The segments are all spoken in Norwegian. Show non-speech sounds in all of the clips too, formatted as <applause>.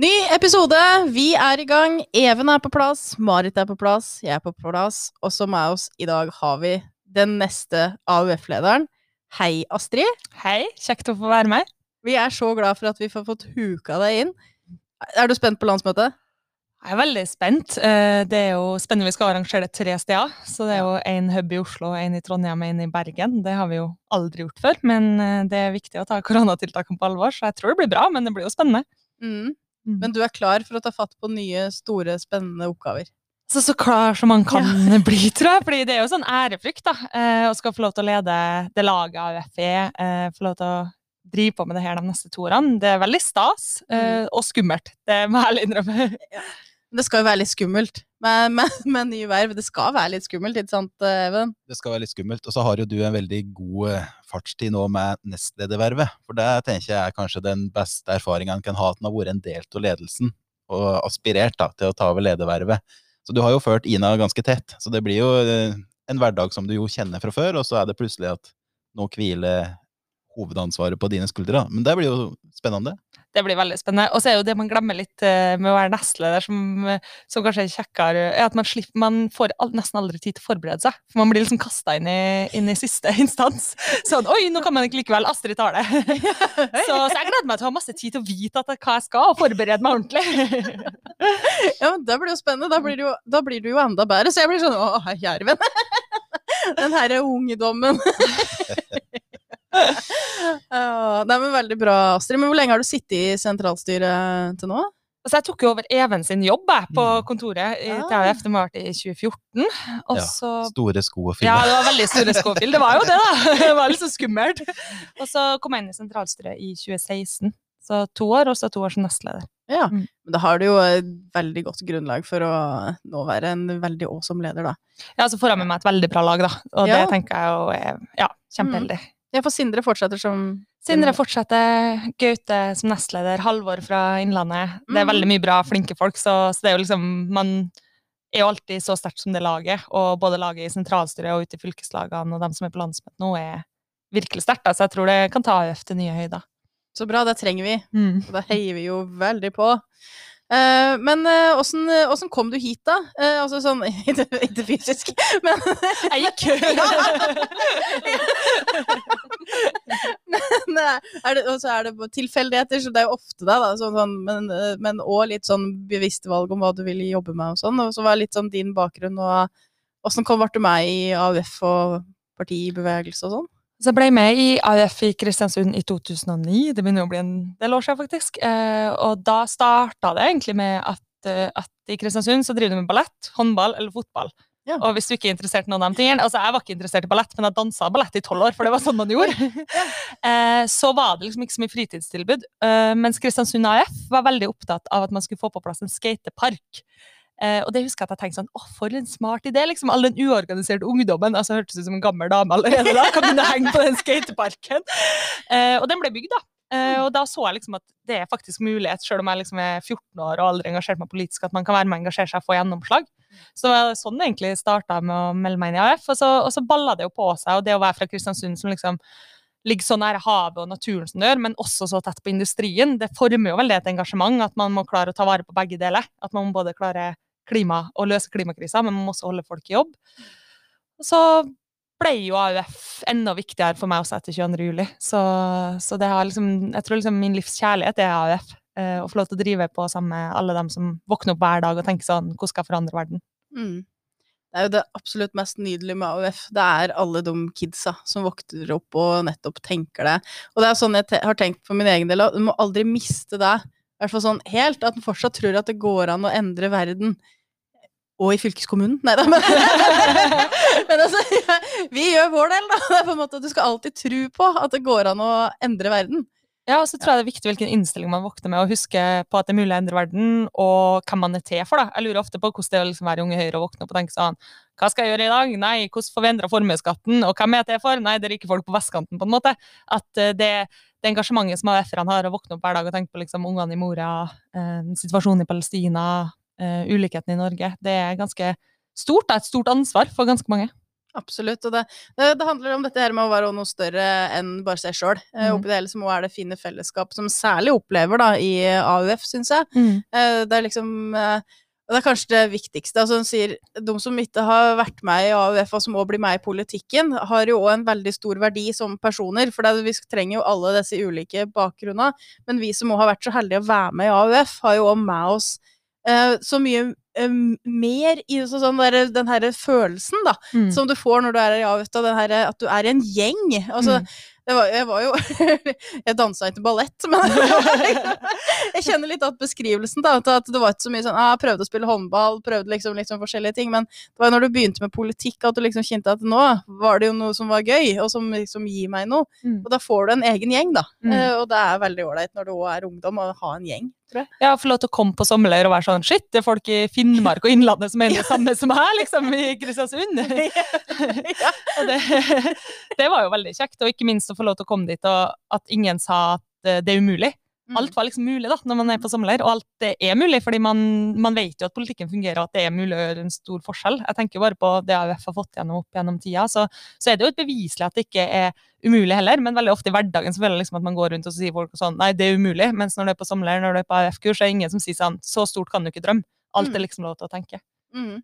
Ny episode! Vi er i gang. Even er på plass, Marit er på plass, jeg er på plass. Og så med oss i dag har vi den neste AUF-lederen. Hei, Astrid. Hei, kjekt å få være med. Vi er så glad for at vi får fått huka deg inn. Er du spent på landsmøtet? Jeg er veldig spent. Eh, det er jo spennende. Vi skal arrangere det tre steder. Så det er jo én hub i Oslo, én i Trondheim og én i Bergen. Det har vi jo aldri gjort før. Men eh, det er viktig å ta koronatiltakene på alvor, så jeg tror det blir bra. Men det blir jo spennende. Mm. Men du er klar for å ta fatt på nye, store, spennende oppgaver? Så, så klar som man kan ja. <laughs> bli, tror jeg. Fordi det er jo sånn ærefrykt, da. Eh, å skal få lov til å lede det laget av UFE. Eh, få lov til å drive på med det her de neste to årene. Det er veldig stas. Eh, og skummelt. Det må jeg ærlig innrømme. Ja. Det skal jo være litt skummelt med, <laughs> med, med nye verv. Det skal være litt skummelt, ikke sant, Even? Det skal være litt skummelt. Og så har jo du en veldig god eh, fartstid nå med nestledervervet. For det tenker jeg er kanskje den beste erfaringen en kan ha, at en har vært en del av ledelsen og aspirert da, til å ta over ledervervet. Så du har jo ført Ina ganske tett. Så det blir jo eh, en hverdag som du jo kjenner fra før, og så er det plutselig at nå hviler hovedansvaret på dine skuldre. Men det blir jo spennende. Det blir veldig spennende. Og så er jo det man glemmer litt uh, med å være nestleder, som, som, kanskje er kjekkere, er at man, slipper, man får nesten aldri tid til å forberede seg. For man blir liksom kasta inn, inn, i siste <laughs> instans. Sånn Oi, nå kan man ikke likevel. Astrid tar det. <laughs> så, så, jeg gleder meg til å ha masse tid til å vite hva jeg skal, og forberede meg ordentlig. <laughs> ja, men Det blir jo spennende. Da blir du jo, da blir du jo enda bedre. Så jeg blir sånn Å, kjære venn. Den herre ungdommen <laughs> uh, nei, men Veldig bra, Astrid. Men hvor lenge har du sittet i sentralstyret til nå? Altså, jeg tok jo over Even sin jobb jeg, på mm. kontoret i TAF. Det var i 2014. Og ja, så... Store sko å fylle. Ja, det var veldig store sko å fylle. Det var jo det, da. <laughs> Det var litt så skummelt. Og så kom jeg inn i sentralstyret i 2016. Så to år, og så to år som nestleder. Ja, mm. men da har du jo et veldig godt grunnlag for å nå være en veldig awesome leder, da. Ja, så får jeg med meg et veldig bra lag, da. Og ja. det tenker jeg jo er ja, kjempeheldig. Mm. Ja, for Sindre fortsetter som Sindre fortsetter, Gaute som nestleder, Halvor fra Innlandet. Det er veldig mm. mye bra, flinke folk, så, så det er jo liksom Man er jo alltid så sterkt som det laget, og både laget i sentralstyret og ute i fylkeslagene og dem som er på landsmøtet nå, er virkelig sterkt. Så jeg tror det kan ta AUF til nye høyder. Så bra, det trenger vi. Mm. Og da heier vi jo veldig på. Uh, men åssen uh, uh, kom du hit, da? altså sånn <laughs> ikke, ikke, fysisk, men <laughs> Jeg gikk! <laughs> men er det, og så er det tilfeldigheter, så det er jo ofte det, da. Sånn, sånn, men også litt sånn bevisste valg om hva du ville jobbe med og sånn. Og så var det litt sånn din bakgrunn, og åssen ble du med i AUF og partibevegelse og sånn? Så jeg ble med i AUF i Kristiansund i 2009. Det begynner å bli en del år siden, faktisk. Eh, og da starta det egentlig med at, eh, at, i Kristiansund så driver du med ballett, håndball eller fotball. Ja. Og hvis du ikke er interessert i noen av de tingene Altså, jeg var ikke interessert i ballett, men jeg dansa ballett i tolv år, for det var sånn man gjorde. <laughs> eh, så var det liksom ikke så mye fritidstilbud. Eh, mens Kristiansund AF var veldig opptatt av at man skulle få på plass en skatepark. Eh, og det husker jeg at jeg tenkte sånn Å, for en smart idé! liksom All den uorganiserte ungdommen. altså Hørtes ut som en gammel dame allerede da. Kan begynne å henge på den skateparken. Eh, og den ble bygd, da. Uh, og da så jeg liksom at det er faktisk mulighet, selv om jeg liksom er 14 år og aldri engasjert meg politisk, at man kan være med og engasjere seg og få gjennomslag. Så sånn egentlig starta med å melde meg inn i AF. Og så, og så balla det jo på seg. Og det å være fra Kristiansund som liksom ligger så nære havet og naturen som det gjør, men også så tett på industrien, det former jo veldig et engasjement at man må klare å ta vare på begge deler. At man både klare klima og løse klimakrisa, men man må også holde folk i jobb. Så ble jo AUF enda viktigere for meg også etter 22. juli. Så, så liksom, jeg tror liksom min livs kjærlighet er AUF. Eh, å få lov til å drive på sammen med alle dem som våkner opp hver dag og tenker sånn Hvordan skal jeg forandre verden? Mm. Det er jo det absolutt mest nydelige med AUF. Det er alle de kidsa som våkner opp og nettopp tenker det. Og det er sånn jeg har tenkt for min egen del òg. Du må aldri miste det. I hvert fall sånn helt. At en fortsatt tror at det går an å endre verden og i fylkeskommunen. Nei da, men, <laughs> men altså, vi gjør vår del, da. Det er på en måte at Du skal alltid tro på at det går an å endre verden. Ja, og så tror jeg det er viktig hvilken innstilling man våkner med, og huske på at det er mulig å endre verden, og hvem man er til for. da. Jeg lurer ofte på hvordan det er å liksom være Unge Høyre og våkne opp og tenke sånn Hva skal jeg gjøre i dag? Nei, hvordan får vi endra formuesskatten? Og hvem er jeg til for? Nei, det er rike folk på vestkanten, på en måte. At uh, det, det engasjementet som AUF-erne har, å våkne opp hver dag og tenke på liksom ungene i Mora, eh, situasjonen i Palestina, uh, ulikheten i Norge. Det er ganske stort. Det er et stort ansvar for ganske mange. Absolutt. Og det, det, det handler om dette her med å være noe større enn bare seg sjøl. Eh, Mm. Oppi det hele så må er det fine fellesskap som særlig opplever da i AUF, syns jeg. Eh, Det er liksom og det er kanskje det viktigste. altså hun sier De som ikke har vært med i AUF, og som òg blir med i politikken, har jo òg en veldig stor verdi som personer. For vi trenger jo alle disse ulike bakgrunnene. Men vi som òg har vært så heldige å være med i AUF, har jo òg med oss så mye eh, mer i så sånn der, den her følelsen, da, Mm. som du får når du er ja, den herre at du er i en gjeng. Altså, Mm. det var, jeg var jo <laughs> Jeg dansa ikke ballett, men <laughs> jeg kjenner litt at beskrivelsen da, at det var ikke så mye sånn ah, Jeg prøvde å spille håndball, prøvde liksom, liksom forskjellige ting, men det var når du begynte med politikk at du liksom kjente at nå var det jo noe som var gøy, og som liksom gir meg noe. Mm. Og da får du en egen gjeng, da. Mm. Eh, og det er veldig ålreit når du òg er ungdom, å ha en gjeng, tror jeg. Ja, få lov til å komme på sommerleir og være sånn Shit, det er folk i Finnmark og Innlandet som mener det samme som her, liksom, i Kristiansund. <laughs> ja. <laughs> Det, det var jo veldig kjekt, og ikke minst å få lov til å komme dit, og at ingen sa at eh, det er umulig. Mm. Alt var liksom mulig da, når man er på sommerleir, og alt det er mulig, fordi man, man vet jo at politikken fungerer, og at det er mulig å gjøre en stor forskjell. Jeg tenker jo bare på det AUF har fått gjennom opp gjennom tida, så, så er det jo et beviselig at det ikke er umulig heller, men veldig ofte i hverdagen så føler jeg liksom at man går rundt og sier folk sånn, nei, det er umulig, mens når du er på sommerleir, når du er på AUF-kurs, så er det ingen som sier sånn, så stort kan du ikke drømme. Alt er Mm. liksom lov til å tenke. Mm.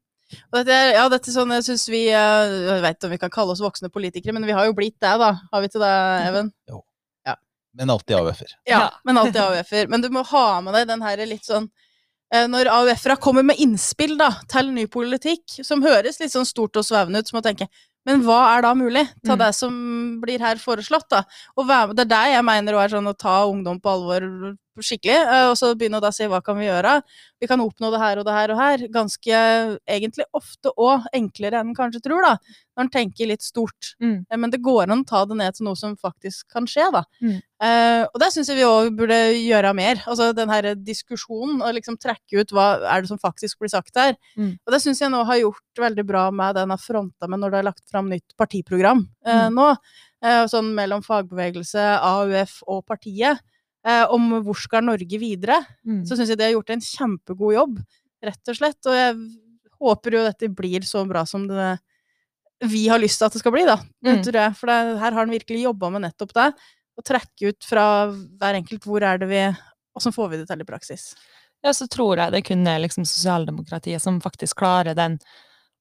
Og dette, er- ja, dette er sånn, jeg synes vi eh, Jeg vet ikke om vi kan kalle oss voksne politikere, men vi har jo blitt det, da. Har vi ikke det, Even? Men alltid AUF-er. Ja, Ja. men alltid AUF-er. Men du må ha med deg den her litt sånn eh, Når AUF-ere kommer med innspill da, til ny politikk, som høres litt sånn stort og svevende ut, så må du tenke men hva er da mulig? Ta Mm. det som blir her foreslått, da. Og være med, det er det jeg mener å, er sånn å ta ungdom på alvor skikkelig, eh, og så begynne å da si hva kan vi gjøre? Vi kan oppnå det her og det her og her. Ganske egentlig ofte òg enklere enn en kanskje tror, da. Når en tenker litt stort. Mm. Eh, Men det går an å ta det ned til noe som faktisk kan skje, da. Mm. Eh, og det syns jeg vi òg burde gjøre mer. Altså den her diskusjonen, og liksom trekke ut hva er det som faktisk blir sagt her. Mm. Og det syns jeg nå har gjort veldig bra med den jeg fronta med når det er lagt fram nytt partiprogram eh, Mm. nå. Eh, sånn mellom fagbevegelse, AUF og partiet. Eh, om hvor skal Norge videre. Mm. Så syns jeg de har gjort en kjempegod jobb, rett og slett. Og jeg håper jo dette blir så bra som det vi har lyst til at det skal bli, da. Det Mm. tror jeg. For det, her har han virkelig jobba med nettopp det. Å trekke ut fra hver enkelt hvor er det vi Åssen får vi det til i praksis? Ja, så tror jeg det kun er liksom sosialdemokratiet som faktisk klarer den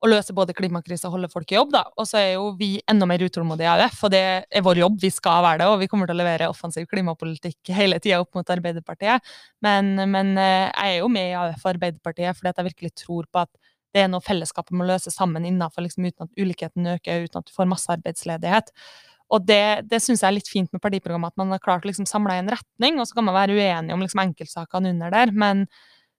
å løse både klimakrisa og holde folk i jobb, da. Og så er jo vi enda mer utålmodige i AUF, og det er vår jobb, vi skal være det, og vi kommer til å levere offensiv klimapolitikk hele tida opp mot Arbeiderpartiet. Men, men eh, jeg er jo med i AUF og Arbeiderpartiet fordi jeg virkelig tror på at det er noe fellesskapet må løse sammen innafor, liksom, uten at ulikheten øker, uten at du får masse arbeidsledighet. Og det, det syns jeg er litt fint med partiprogrammet, at man har klart å liksom samle i en retning, og så kan man være uenig om liksom enkeltsakene under der, men,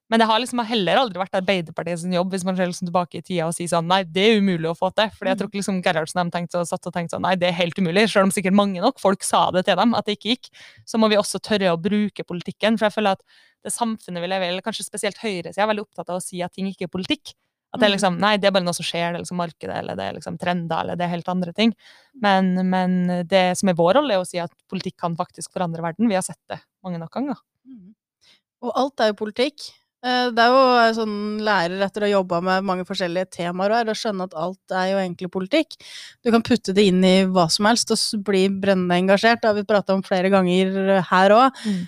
men det har liksom heller aldri vært Arbeiderpartiet sin jobb hvis man ser liksom tilbake i tida og sier sånn nei, det er umulig å få til. Fordi jeg tror ikke liksom Gerhardsen har tenkt og satt og tenkt sånn nei, det er helt umulig. Selv om sikkert mange nok folk sa det til dem at det ikke gikk, så må vi også tørre å bruke politikken. For jeg føler at det samfunnet vi lever i, eller kanskje spesielt høyresida, er veldig opptatt av å si at ting ikke er politikk. At det er Mm. liksom, nei, det er bare noe som skjer, det er liksom markedet, eller det er liksom trender, eller det er helt andre ting. Men, men det som er vår rolle, er å si at politikk kan faktisk forandre verden. Vi har sett det mange nok ganger. Mm. Og alt er jo politikk. Eh, Det er jo sånn lærer etter å ha jobba med mange forskjellige temaer og å skjønne at alt er jo egentlig politikk. Du kan putte det inn i hva som helst og bli brennende engasjert. Det har vi prata om flere ganger her òg. Mm.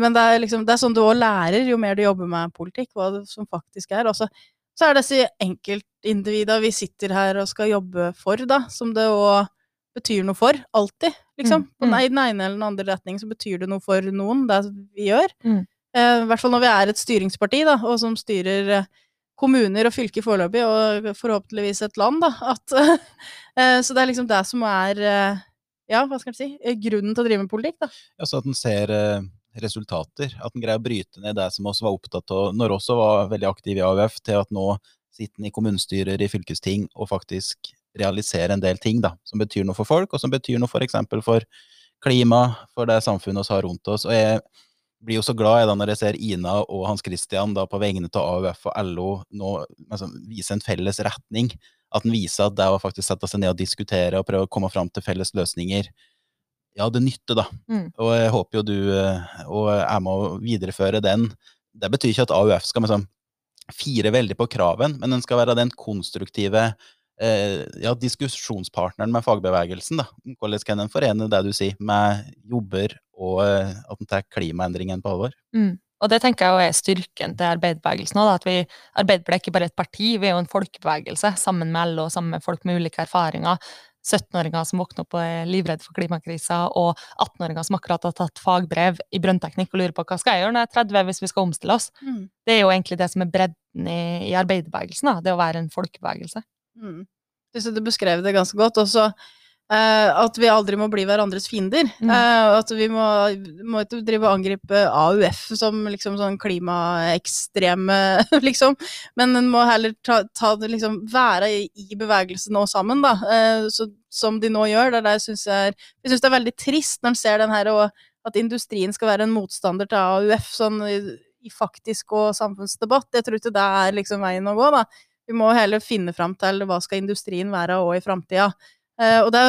Men det er, liksom, det er sånn du òg lærer jo mer du jobber med politikk, hva det som faktisk er. Også, så er det disse enkeltindivida vi sitter her og skal jobbe for, da, som det òg betyr noe for. Alltid, liksom. Mm, mm. ene- den ene eller den andre retning så betyr det noe for noen, det vi gjør. Mm. Eh, I hvert fall når vi er et styringsparti, da, og som styrer eh, kommuner og fylker foreløpig, og forhåpentligvis et land, da. At, <laughs> eh, så det er liksom det som er ja, hva skal jeg si, grunnen til å drive med politikk, da. Ja, så at en ser resultater. At en greier å bryte ned det som oss var opptatt av når også var veldig aktive i AUF, til at nå sitter en i kommunestyrer, i fylkesting, og faktisk realiserer en del ting da, som betyr noe for folk, og som betyr noe for eksempel for klima, for det samfunnet vi har rundt oss. Og jeg blir jo så glad jeg da når jeg ser Ina og Hans Christian da på vegne av AUF og LO nå altså, vise en felles retning. At en viser at det å faktisk sette seg ned og diskutere og prøve å komme fram til felles løsninger, ja, det nytter, da. Mm. Og jeg håper jo du eh, og er med å videreføre den. Det betyr ikke at AUF skal liksom fire veldig på kraven, men den skal være den konstruktive ja, diskusjonspartneren med fagbevegelsen. da. Hvordan kan en forene det du sier, med jobber og eh, at en tar klimaendringen på alvor? Mm. Og det tenker jeg er styrken til arbeiderbevegelsen òg. Arbeiderpartiet er ikke bare et parti, vi er jo en folkebevegelse sammen med LO, sammen med folk med ulike erfaringer. 17-åringer som våkner opp og er livredde for klimakrisa, og 18-åringer som akkurat har tatt fagbrev i brønnteknikk og lurer på hva skal jeg gjøre når jeg er 30 hvis vi skal omstille oss. Mm. Det er jo egentlig det som er bredden i, i arbeiderbevegelsen, da. det å være en folkebevegelse. Mm. Synes du beskrev det ganske godt. Også eh, at vi aldri må bli hverandres fiender. Mm. Eh, at vi må, må ikke drive og angripe AUF som liksom sånn klimaekstreme, <laughs> liksom. Men en må heller ta, ta det liksom være i, i bevegelsen nå sammen, da. Eh, så, som de nå gjør. Det er det jeg syns er Jeg det er veldig trist når en ser den her og at industrien skal være en motstander til AUF sånn i, i faktisk og samfunnsdebatt. Jeg tror ikke det er liksom veien å gå, da. Vi må heller finne fram til hva skal industrien være òg i framtida. Eh, og det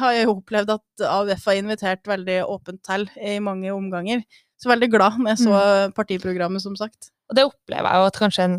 har jeg opplevd at AUF har invitert veldig åpent til i mange omganger. Så veldig glad når jeg så partiprogrammet, som sagt. Og det opplever jeg jo at kanskje den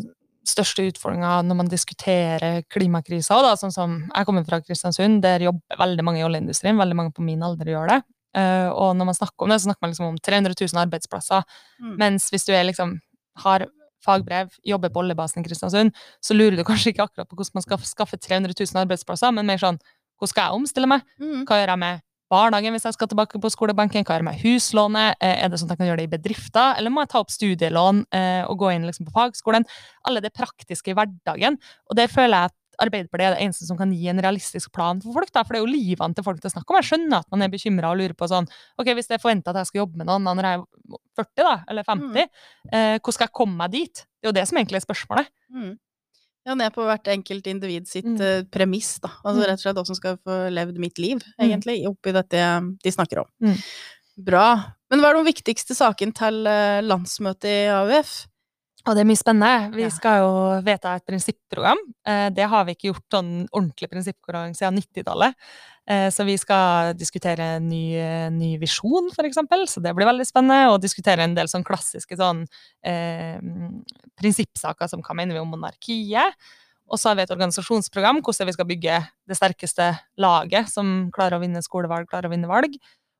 største utfordringa når man diskuterer klimakrisa. Da, sånn som Jeg kommer fra Kristiansund, der jobber veldig mange i oljeindustrien. Veldig mange på min alder gjør det. Eh, og når man snakker om det, så snakker man liksom om 300 000 arbeidsplasser. Mm. Mens hvis du er liksom, har fagbrev, jobber på oljebasen i Kristiansund, så lurer du kanskje ikke akkurat på hvordan man skal skaffe 300 000 arbeidsplasser, men mer sånn hvordan skal jeg omstille meg? Mm. Hva gjør jeg med barnehagen hvis jeg skal tilbake på skolebenken? Hva gjør jeg med huslånet? Eh, Er det sånn at jeg kan gjøre det i bedrifter, eller må jeg ta opp studielån eh, og gå inn liksom på fagskolen? Alle det praktiske i hverdagen. Og det føler jeg at Arbeiderpartiet er det eneste som kan gi en realistisk plan for folk. da, For det er jo livene til folk det er snakk om. Jeg skjønner at man er bekymra og lurer på sånn Ok, hvis jeg forventer at jeg skal jobbe med noen når jeg er 40, da, eller 50, eh, hvordan skal jeg komme meg dit? Det er jo det som egentlig er spørsmålet. Mm. Ja, ned på hvert enkelt individ sitt Mm. eh, premiss, da. Altså Mm. rett og slett hvordan skal jeg få levd mitt liv, egentlig, oppi dette de snakker om. Mm. Bra. Men hva er de viktigste sakene til eh, landsmøtet i AUF? Og det er mye spennende. Vi Ja. skal jo vedta et prinsipprogram. Eh, Det har vi ikke gjort sånn ordentlig prinsippprogram siden 90-tallet. Eh, Så vi skal diskutere en ny, eh, ny visjon, eksempel. Så det blir veldig spennende. Og diskutere en del sånn klassiske sånn eh, prinsippsaker som hva mener vi om monarkiet. Og så har vi et organisasjonsprogram, hvordan vi skal bygge det sterkeste laget som klarer å vinne skolevalg, klarer å vinne valg.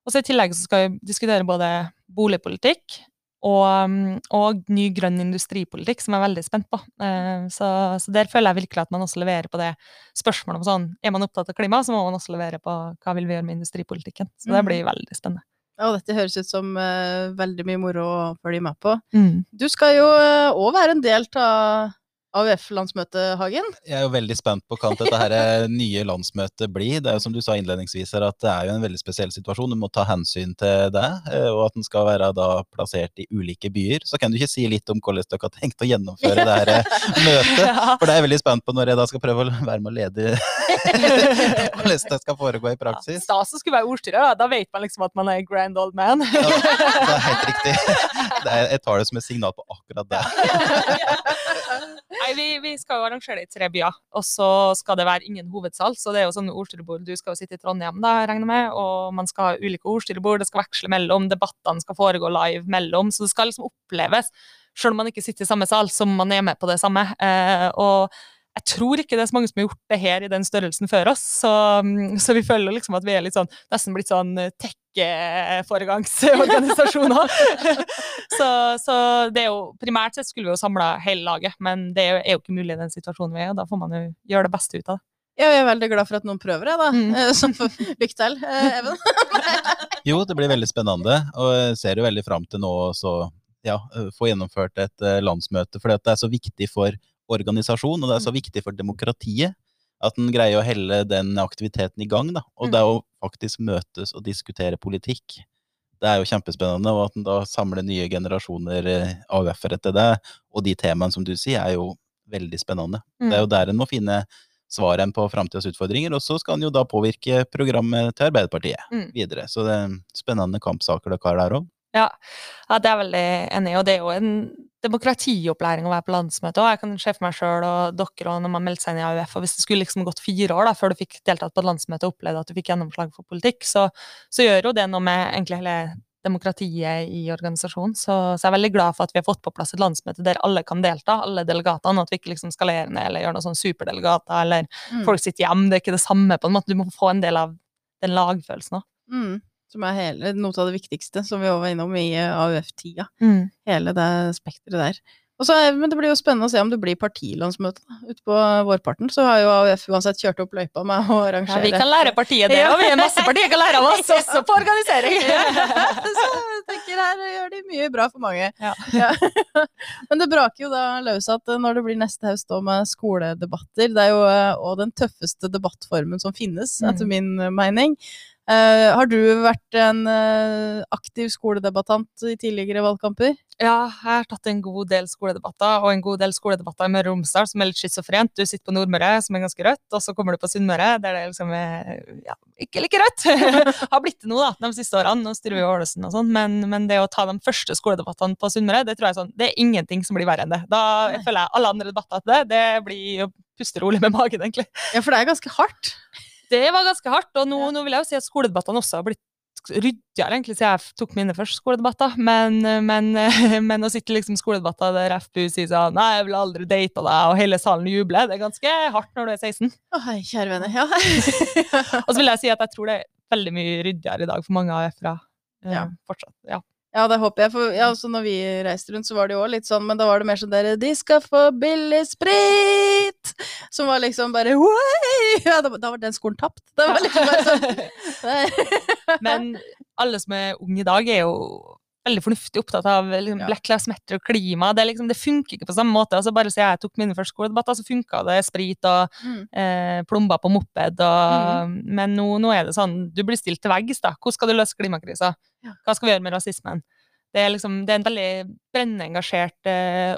Og så i tillegg så skal vi diskutere både boligpolitikk og, mm, og ny grønn industripolitikk, som jeg er veldig spent på. Eh, Så, så der føler jeg virkelig at man også leverer på det spørsmålet om sånn Er man opptatt av klima, så må man også levere på hva vil vi gjøre med industripolitikken. Så det Mhm. blir veldig spennende. Ja, og dette høres ut som uh, veldig mye moro å følge med på. Mm. Du skal jo òg være en del av AUF-landsmøtet, Hagen. Jeg er jo veldig spent på hva dette her eh, nye landsmøtet blir. Det er jo som du sa innledningsvis her, at det er jo en veldig spesiell situasjon. Du må ta hensyn til det, eh, og at den skal være da plassert i ulike byer. Så kan du ikke si litt om hvordan dere har tenkt å gjennomføre det her eh, <laughs> møtet? For det er jeg veldig spent på når jeg da skal prøve å være med å lede <laughs> hvordan det skal foregå i praksis. Stas å skulle være ordstyrer, da. Da vet man liksom at man er grand old man. Ja, det er helt riktig. Det er, jeg tar det som et signal på akkurat det. <laughs> Nei, vi, vi skal jo arrangere det i tre byer, og så skal det være ingen hovedsal. Så det er jo sånn ordstyrebord. Du skal jo sitte i Trondheim, da, regner jeg med, og man skal ha ulike ordstyrebord. Det skal veksle mellom, debattene skal foregå live mellom. Så det skal liksom oppleves, selv om man ikke sitter i samme sal, som man er med på det samme. Eh, og jeg tror ikke det er så mange som har gjort det her i den størrelsen før oss, så, mm, så vi føler liksom at vi er litt sånn, nesten blitt sånn tech-foregangsorganisasjoner. <laughs> så, så det er jo, primært sett skulle vi jo samla hele laget, men det er jo, er jo ikke mulig i den situasjonen vi er i, og da får man jo gjøre det beste ut av det. Ja, jeg er veldig glad for at noen prøver, jeg, da. Mm. Eh, Så lykke til, eh, Even. <laughs> Jo, det blir veldig spennende, og jeg ser jo veldig fram til nå å ja, få gjennomført et eh, landsmøte, for det er så viktig for organisasjon, og det er så viktig for demokratiet at en greier å helle den aktiviteten i gang. Da. Og det å faktisk møtes og diskutere politikk, det er jo kjempespennende. Og at en da samler nye generasjoner eh, AUF-ere til det, og de temaene som du sier, er jo veldig spennende. Det er jo der en må finne svaren på framtidas utfordringer, og så skal en jo da påvirke programmet til Arbeiderpartiet Mm. videre. Så det er spennende kampsaker dere har der òg. Ja, ja, det er jeg veldig enig i, og det er jo en demokratiopplæring å være på landsmøte. Og jeg kan se for meg sjøl og dere og når man meldte seg inn i AUF, og hvis det skulle liksom gått fire år da, før du fikk deltatt på et landsmøte og opplevde at du fikk gjennomslag for politikk, så, så gjør jo det noe med egentlig hele demokratiet i organisasjonen. Så, så jeg er veldig glad for at vi har fått på plass et landsmøte der alle kan delta, alle delegatene, og at vi ikke liksom skalerer ned eller gjør noe sånn superdelegater, eller Mm. folk sitter hjemme. Det er ikke det samme, på en måte. Du må få en del av den lagfølelsen òg. Mm. Som er hele, noe av det viktigste, som vi også var innom i eh, AUF-tida. Mm. Hele det spekteret der. Så, er- men det blir jo spennende å se om det blir partilandsmøte utpå på vårparten. Så har jo AUF uansett kjørt opp løypa med å arrangere. Ja, vi kan lære partiet det, Ja. og vi er masse partier kan lære av oss, også på organisering. <laughs> så jeg tenker her gjør de mye bra for mange. Ja. Ja. <laughs> Men det braker jo da løs at eh, når det blir neste høst da med skoledebatter, det er jo òg den tøffeste debattformen som finnes, Mm. etter min eh, mening. Eh, har du vært en uh, aktiv skoledebattant i tidligere valgkamper? Ja, jeg har tatt en god del skoledebatter, og en god del skoledebatter i Møre og Romsdal som er litt schizofrent. Du sitter på Nordmøre, som er ganske rødt, og så kommer du på Sunnmøre, der det liksom er ja, ikke like rødt. <laughs> har blitt det nå, da, de siste årene. Nå styrer vi jo Ålesund og sånn, men, men det å ta de første skoledebattene på Sunnmøre, det tror jeg sånn, det er ingenting som blir verre enn det. Da jeg føler jeg alle andre debatter til det, det blir å puste rolig med magen, egentlig. Ja, for det er ganske hardt. Det var ganske hardt, og nå, nå vil jeg jo si at skoledebattene også har blitt ryddigere, egentlig, siden jeg tok mine første skoledebatter. Men, men, <laughs> men å sitte liksom i skoledebatter der FPU sier sånn Nei, jeg ville aldri data deg, og hele salen jubler, det er ganske hardt når du er 16. Å, hei, kjære venner. Ja. <laughs> Og så vil jeg si at jeg tror det er veldig mye ryddigere i dag for mange AF-ere. eh, Ja. Fortsatt. Ja. Ja, det håper jeg. For ja, også når vi reiste rundt, så var det jo også litt sånn, men da var det mer sånn der De skal få billig sprit! Som var liksom bare <laughs> ja, da, da var den skolen tapt. Det var liksom bare sånn <laughs> Men alle som er unge i dag, er jo veldig fornuftig opptatt av liksom, Ja. Black Lives Matter og klima. Det, liksom, det funker ikke på samme måte. Altså, bare siden jeg tok mine første skoledebatter, så funka det sprit og Mm. eh, plomber på moped. Og, Men nå, nå er det sånn, du blir stilt til veggs. da. Hvordan skal du løse klimakrisa? Ja. Hva skal vi gjøre med rasismen? Det er, liksom, det er en veldig brennende engasjert eh,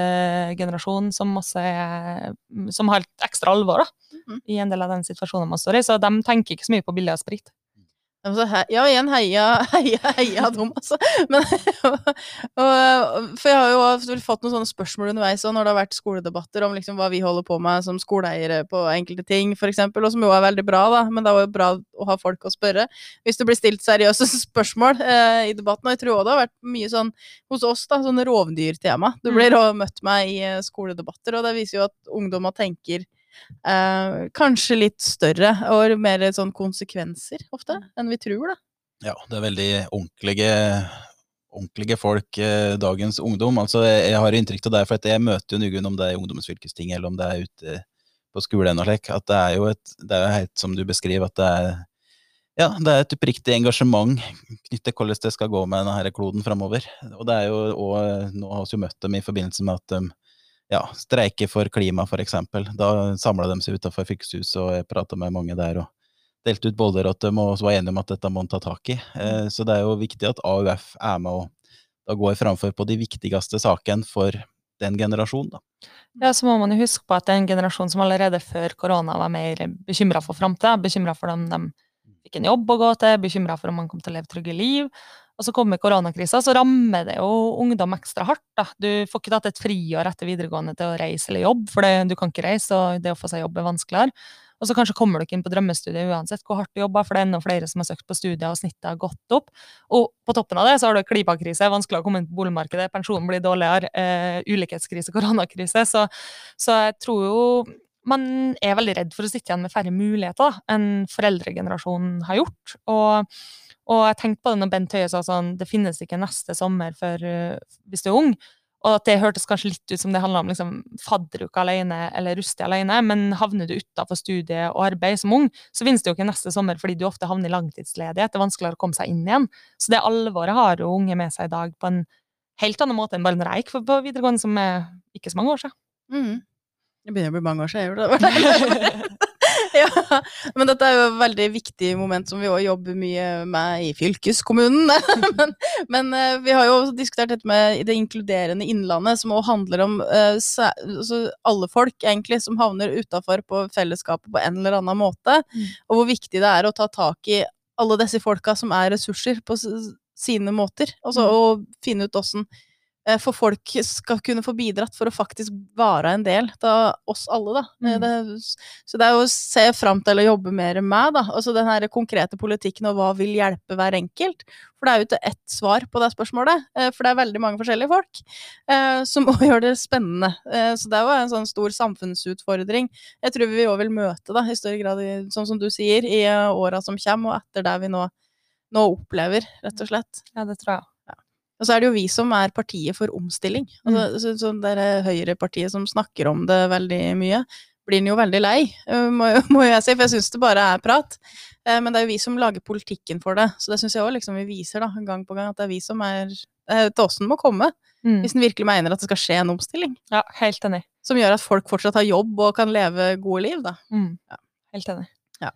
ungdomsgenerasjon som er, som har et ekstra alvor da, Mhm. i en del av den situasjonen man står i. Så de tenker ikke så mye på billig av sprit. Altså, ja, igjen heia, <laughs> heia, heia dem, altså. Men, <laughs> og, for jeg har jo fått noen sånne spørsmål underveis når det har vært skoledebatter om liksom hva vi holder på med som skoleeiere på enkelte ting, for eksempel, og som jo er veldig bra, da. Men det er jo bra å ha folk å spørre hvis det blir stilt seriøse spørsmål eh, i debatten. Og jeg tror også det har vært mye sånn hos oss, da, sånn rovdyrtema. Du blir også møtt med i eh, skoledebatter, og det viser jo at ungdommer tenker Eh, kanskje litt større og mer sånn konsekvenser ofte enn vi tror, da. Ja, det er veldig ordentlige, ordentlige folk, eh, dagens ungdom. Altså, jeg, jeg har inntrykk av det, for at jeg møter jo Nugunn om det er i Ungdommens fylkesting, eller om det er ute på skolen og slik, at det er jo et, det er jo helt som du beskriver, at det er ja, det er et oppriktig engasjement knyttet til hvordan det skal gå med denne kloden framover. Og det er jo òg Nå har vi jo møtt dem i forbindelse med at de ja, streike for klima, eksempel. Da samla de seg utenfor fylkeshuset, og jeg prata med mange der. og delte ut boller, og var enige om at dette må en ta tak i. Eh, Så det er jo viktig at AUF er med og da går framfor på de viktigste sakene for den generasjonen. Da. Ja, så må man jo huske på at det er en generasjon som allerede før korona var mer bekymra for framtida, bekymra for om de fikk en jobb å gå til, bekymra for om man kom til å leve trygge liv. Og så kommer koronakrisa, så rammer det jo ungdom ekstra hardt. Da. Du får ikke tatt et friår etter videregående til å reise eller jobbe, for det, du kan ikke reise, og det å få seg jobb er vanskeligere. Og så kanskje kommer du ikke inn på drømmestudiet uansett hvor hardt du jobber, for det er enda flere som har søkt på studiet, og snittet har gått opp. Og på toppen av det så har du klimakrise, vanskelig å komme inn på boligmarkedet, pensjonen blir dårligere, eh, ulikhetskrise, <laughs> koronakrise. Så, så jeg tror jo man er veldig redd for å sitte igjen med færre muligheter da, enn foreldregenerasjonen har gjort. Og, og jeg tenkte på det når Bent Høie sa sånn det finnes ikke neste sommer for, uh, hvis du er ung. Og at det hørtes kanskje litt ut som det handla om liksom, fadderuke alene eller rustig alene, men havner du utafor studie og arbeid som ung, så finnes det jo ikke neste sommer fordi du ofte havner i langtidsledighet. Det er vanskeligere å komme seg inn igjen. Så det alvoret har jo unge med seg i dag på en helt annen måte enn bare når jeg gikk på videregående, som er ikke så mange år siden. Mm. Det begynner å bli mange år siden jeg gjorde det. <laughs> <laughs> ja, men dette er jo et veldig viktig moment som vi òg jobber mye med i fylkeskommunen. <laughs> men, men eh, vi har jo diskutert dette med det inkluderende innlandet, som òg handler om eh, altså alle folk egentlig som havner utafor på fellesskapet på en eller annen måte, Mm. og hvor viktig det er å ta tak i alle disse folka som er ressurser på sine måter, altså, Mm. og finne ut åssen for folk skal kunne få bidratt for å faktisk være en del av oss alle, da. Eh, Mm. Det, så det er jo å se fram til å jobbe mer med, da. Altså den her konkrete politikken og hva vil hjelpe hver enkelt. For det er jo ikke ett svar på det spørsmålet, eh, for det er veldig mange forskjellige folk eh, som <laughs> òg gjør det spennende. Eh, så det er jo en sånn stor samfunnsutfordring. Jeg tror vi òg vil møte, da, i større grad, i, sånn som du sier, i eh, åra som kommer, og etter det vi nå, nå opplever, rett og slett. Ja, det tror jeg. Og så er det jo vi som er partiet for omstilling. Altså, så, det er Høyrepartiet som snakker om det veldig mye, blir en jo veldig lei, eh, må, <laughs> må jeg si, for jeg syns det bare er prat. Eh, Men det er jo vi som lager politikken for det, så det syns jeg òg liksom vi viser da, gang på gang, at det er vi som er til oss den må komme, Mm. hvis en virkelig mener at det skal skje en omstilling. Ja, helt enig. Som gjør at folk fortsatt har jobb og kan leve gode liv, da. Mm. Ja. Helt enig. Ja.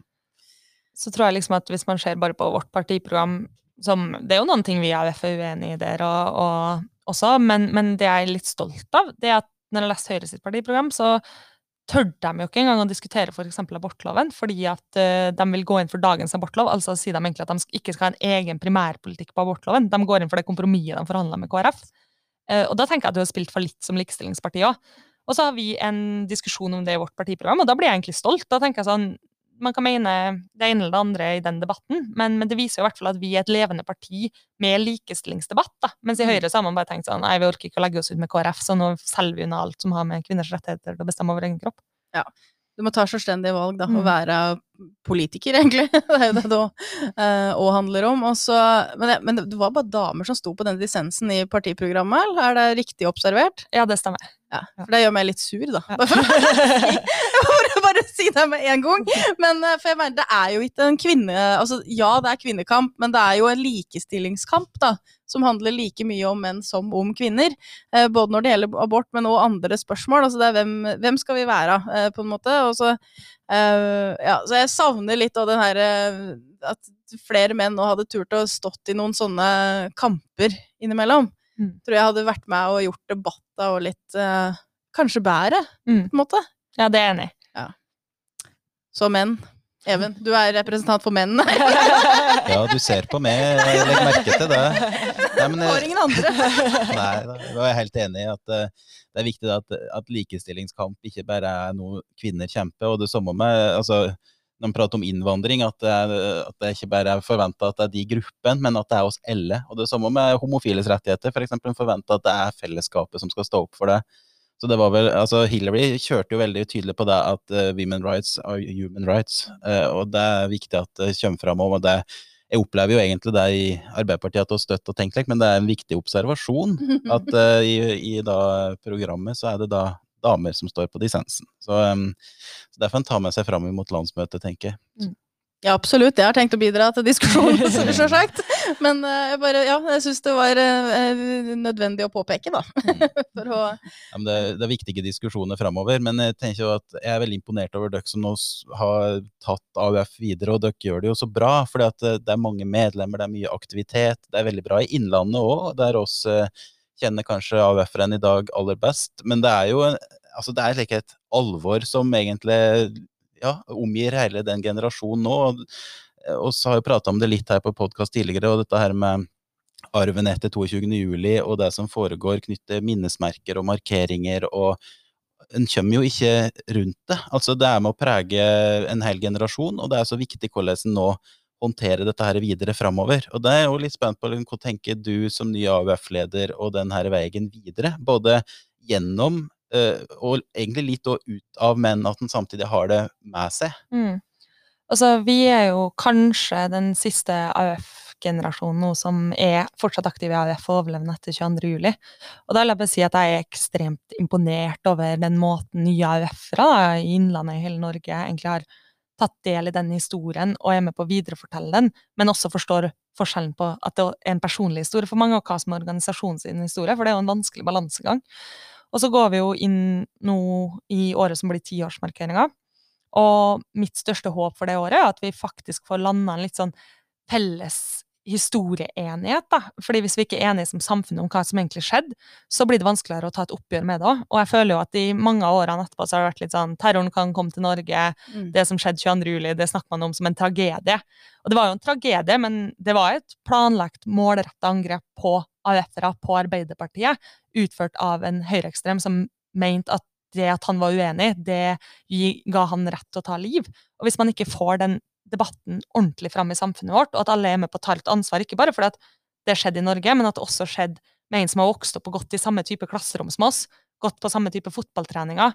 Så tror jeg liksom at hvis man ser bare på vårt partiprogram som, Det er jo noen ting vi i AUF er uenig i der og, og, også, men, men det jeg er litt stolt av, det er at når jeg leser Høyre sitt partiprogram, så tør de jo ikke engang å diskutere f.eks. abortloven, fordi at uh, de vil gå inn for dagens abortlov. Altså sier de egentlig at de ikke skal ha en egen primærpolitikk på abortloven. De går inn for det kompromisset de forhandla med KrF. Uh, og da tenker jeg at du har spilt for litt som likestillingsparti òg. Og så har vi en diskusjon om det i vårt partiprogram, og da blir jeg egentlig stolt. Da tenker jeg sånn, Man kan mene det ene eller det andre i den debatten, men, men det viser jo i hvert fall at vi er et levende parti med likestillingsdebatt. da. Mens i Mm. Høyre så har man bare tenkt sånn nei, vi orker ikke å legge oss ut med KrF, så nå selger vi unna alt som har med kvinners rettigheter til å bestemme over egen kropp. Ja. Du må ta selvstendige valg, da, Mm. og være politiker, <laughs> egentlig. Det er jo det det òg handler om. Og så, men, det, men det var bare damer som sto på den dissensen i partiprogrammet, eller er det riktig observert? Ja, det stemmer. Ja, for det gjør meg litt sur, da. Ja. <laughs> Bare <laughs> si- det med en gang. Men eh, for jeg mener, det er jo ikke en kvinne... Altså, ja, det er kvinnekamp, men det er jo en likestillingskamp, da. Som handler like mye om menn som om kvinner. Eh, både når det gjelder abort, men også andre spørsmål. Altså, det er hvem, hvem skal vi være, eh, på en måte. Og så, ja, så jeg savner litt av den her eh, At flere menn nå hadde turt å stått i noen sånne kamper innimellom Mm. tror jeg hadde vært med og gjort debatta og litt Kanskje bedre, Mm. på en måte. Ja, det er jeg enig i. Så menn. Even, du er representant for mennene. <laughs> Ja, du ser på meg, legg merke til det. Nei, men, Har eh, ingen andre. Nei, da var jeg helt enig i at eh, det er viktig at, at likestillingskamp ikke bare er noe kvinner kjemper. Og det samme med altså, når man prater om innvandring, at det, er, at det ikke bare er forventa at det er de gruppene, men at det er oss alle. Og det samme med homofiles rettigheter. For eksempel forventa at det er fellesskapet som skal stå opp for det. Så det var vel, altså Hillary kjørte jo veldig tydelig på det at uh, women rights are human rights. Uh, og det er viktig at det kommer fram. Og det, jeg opplever jo egentlig det i Arbeiderpartiet at det er støtt og tenkt, men det er en viktig observasjon <laughs> at uh, i, i da programmet så er det da damer som står på dissensen. Så, um, så det får en ta med seg fram mot landsmøtet, tenker jeg. Ja, absolutt. Jeg har tenkt å bidra til diskusjonen, <laughs> selvsagt. Men eh, jeg bare, ja, jeg syns det var eh, nødvendig å påpeke, da. <laughs> For å Ja, men det, det er viktige diskusjoner framover, men jeg tenker jo at jeg er veldig imponert over dere som nå har tatt AUF videre, og dere gjør det jo så bra. For det er mange medlemmer, det er mye aktivitet. Det er veldig bra i Innlandet òg, der oss eh, kjenner kanskje AUF-eren i dag aller best. Men det er jo altså det er et alvor som egentlig ja, omgir hele den generasjonen nå. Og, og så har jeg prata om det litt her på podkast tidligere, og dette her med arven etter 22. juli og det som foregår knyttet minnesmerker og markeringer og en kommer jo ikke rundt det. Altså Det er med å prege en hel generasjon, og det er så viktig hvordan en nå håndterer dette her videre framover. Og det er jo litt spent på hva tenker du som ny AUF-leder og den her veien videre? Både gjennom og egentlig litt ut av, men at en samtidig har det med seg. Mm. Altså, vi er jo kanskje den siste AUF-generasjonen nå som er fortsatt aktiv i AUF og overlevende etter 22. juli. Og da vil jeg bare si at jeg er ekstremt imponert over den måten nye AUF-ere i Innlandet i hele Norge egentlig har tatt del i den historien og er med på å viderefortelle den, men også forstår forskjellen på at det er en personlig historie for mange, og hva som er organisasjonens historie, for det er jo en vanskelig balansegang. Og så går vi jo inn nå i året som blir tiårsmarkeringa. Og mitt største håp for det året er at vi faktisk får landa en litt sånn felles historieenighet. da. Fordi Hvis vi ikke er enige som samfunn om hva som egentlig skjedde, så blir det vanskeligere å ta et oppgjør med det òg. Og jeg føler jo at i mange av årene etterpå så har det vært litt sånn terroren kan komme til Norge, Mm. det som skjedde 22. juli, det snakker man om som en tragedie. Og det var jo en tragedie, men det var et planlagt, målretta angrep på AUF-ere, på Arbeiderpartiet, utført av en høyreekstrem som mente at det at han var uenig, det ga han rett til å ta liv. Og hvis man ikke får den debatten ordentlig fram i samfunnet vårt, og at alle er med på å ta et ansvar, ikke bare fordi at det skjedde i Norge, men at det også skjedde med en som har vokst opp og gått i samme type klasserom som oss, gått på samme type fotballtreninger,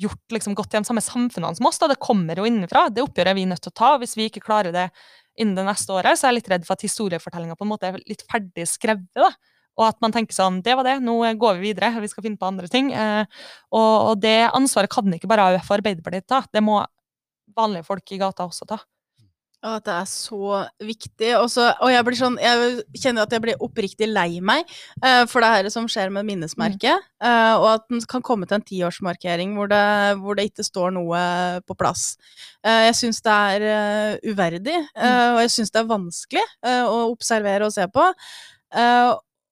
gjort liksom gått i de samme samfunnene som oss, da det kommer jo innenfra. Det oppgjøret er vi nødt til å ta, hvis vi ikke klarer det innen det neste året, så er jeg litt redd for at historiefortellinga på en måte er litt ferdig skrevet, da. Og at man tenker sånn, det var det, nå går vi videre, vi skal finne på andre ting. Eh, og, og det ansvaret kan ikke bare AUF og Arbeiderpartiet ta, det må vanlige folk i gata også ta. Og at det er så viktig. Også, og jeg blir sånn Jeg kjenner at jeg blir oppriktig lei meg uh, for det her som skjer med minnesmerket. eh, og at den kan komme til en tiårsmarkering hvor det, hvor det ikke står noe på plass. Uh, jeg syns det er uverdig, mm. og jeg syns det er vanskelig å observere og se på.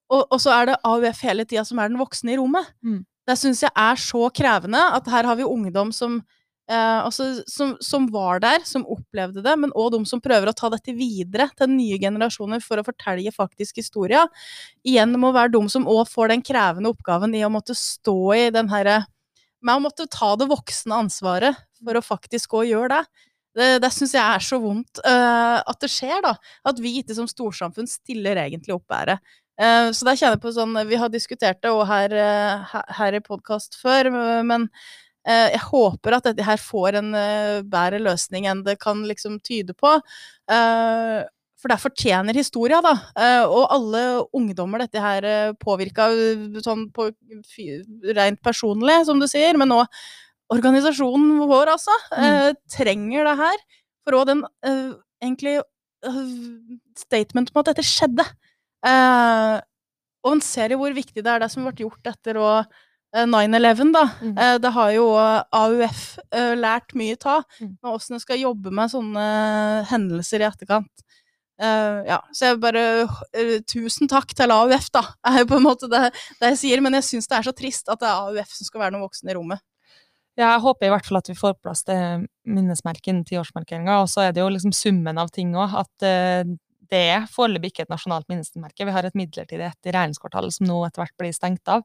Og, og så er det AUF hele tida som er den voksne i rommet. Mm. Det syns jeg er så krevende at her har vi ungdom som Eh, altså, som, som var der, som opplevde det, men òg de som prøver å ta dette videre til nye generasjoner for å fortelle faktisk historia. Igjen må være de som òg får den krevende oppgaven i å måtte stå i den herre Med å måtte ta det voksne ansvaret for å faktisk òg gjøre det. Det, det syns jeg er så vondt eh, at det skjer, da. At vi ikke som storsamfunn stiller egentlig opp ære. Eh, så der kjenner jeg på sånn Vi har diskutert det òg her, eh, her, i podkast før, men jeg håper at dette her får en uh, bedre løsning enn det kan liksom tyde på. Uh, for det fortjener historia, da. Og alle ungdommer dette her påvirka sånn på rent personlig, som du sier, men òg organisasjonen vår, altså, mm. trenger det her. For òg den egentlig statement om at dette skjedde. og en ser jo hvor viktig det er det som ble gjort etter å 9-11, da. Mm. Det har jo AUF lært mye av, mm. med åssen en skal jobbe med sånne hendelser i etterkant. Uh, ja, så jeg bare uh, Tusen takk til AUF, da, <laughs> er jo på en måte det, det jeg sier. Men jeg syns det er så trist at det er AUF som skal være noen voksne i rommet. Ja, jeg håper i hvert fall at vi får på plass det minnesmerket innen tiårsmarkeringa. Og så er det jo liksom summen av ting òg. At uh, det er foreløpig ikke et nasjonalt minnesmerke. Vi har et midlertidig et i regjeringskvartalet som nå etter hvert blir stengt av.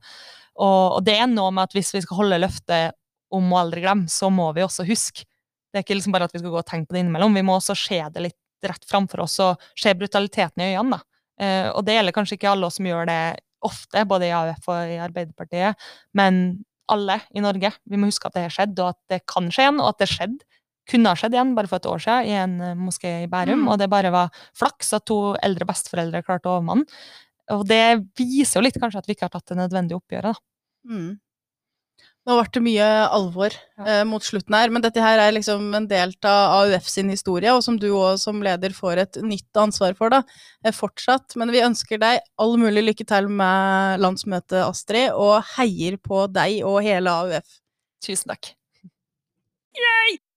Og, og, det er noe med at hvis vi skal holde løftet om å aldri glemme, så må vi også huske. Det er ikke liksom bare at vi skal gå og tenke på det innimellom, vi må også se det litt rett framfor oss og se brutaliteten i øynene. da. Eh, og det gjelder kanskje ikke alle oss som gjør det ofte, både i AUF og i Arbeiderpartiet, men alle i Norge. Vi må huske at det har skjedd, og at det kan skje igjen, og at det skjedde kunne ha skjedd igjen bare for et år siden i en uh, moské i Bærum, mm. og det bare var flaks at to eldre besteforeldre klarte å overmanne. Og det viser jo litt kanskje at vi ikke har tatt det nødvendige oppgjøret, da. Mm. Nå ble det mye alvor ja. eh, mot slutten her, men dette her er liksom en del av AUF sin historie, og som du òg som leder får et nytt ansvar for, da, eh, fortsatt. Men vi ønsker deg all mulig lykke til med landsmøtet, Astrid, og heier på deg og hele AUF. Tusen takk. Yay!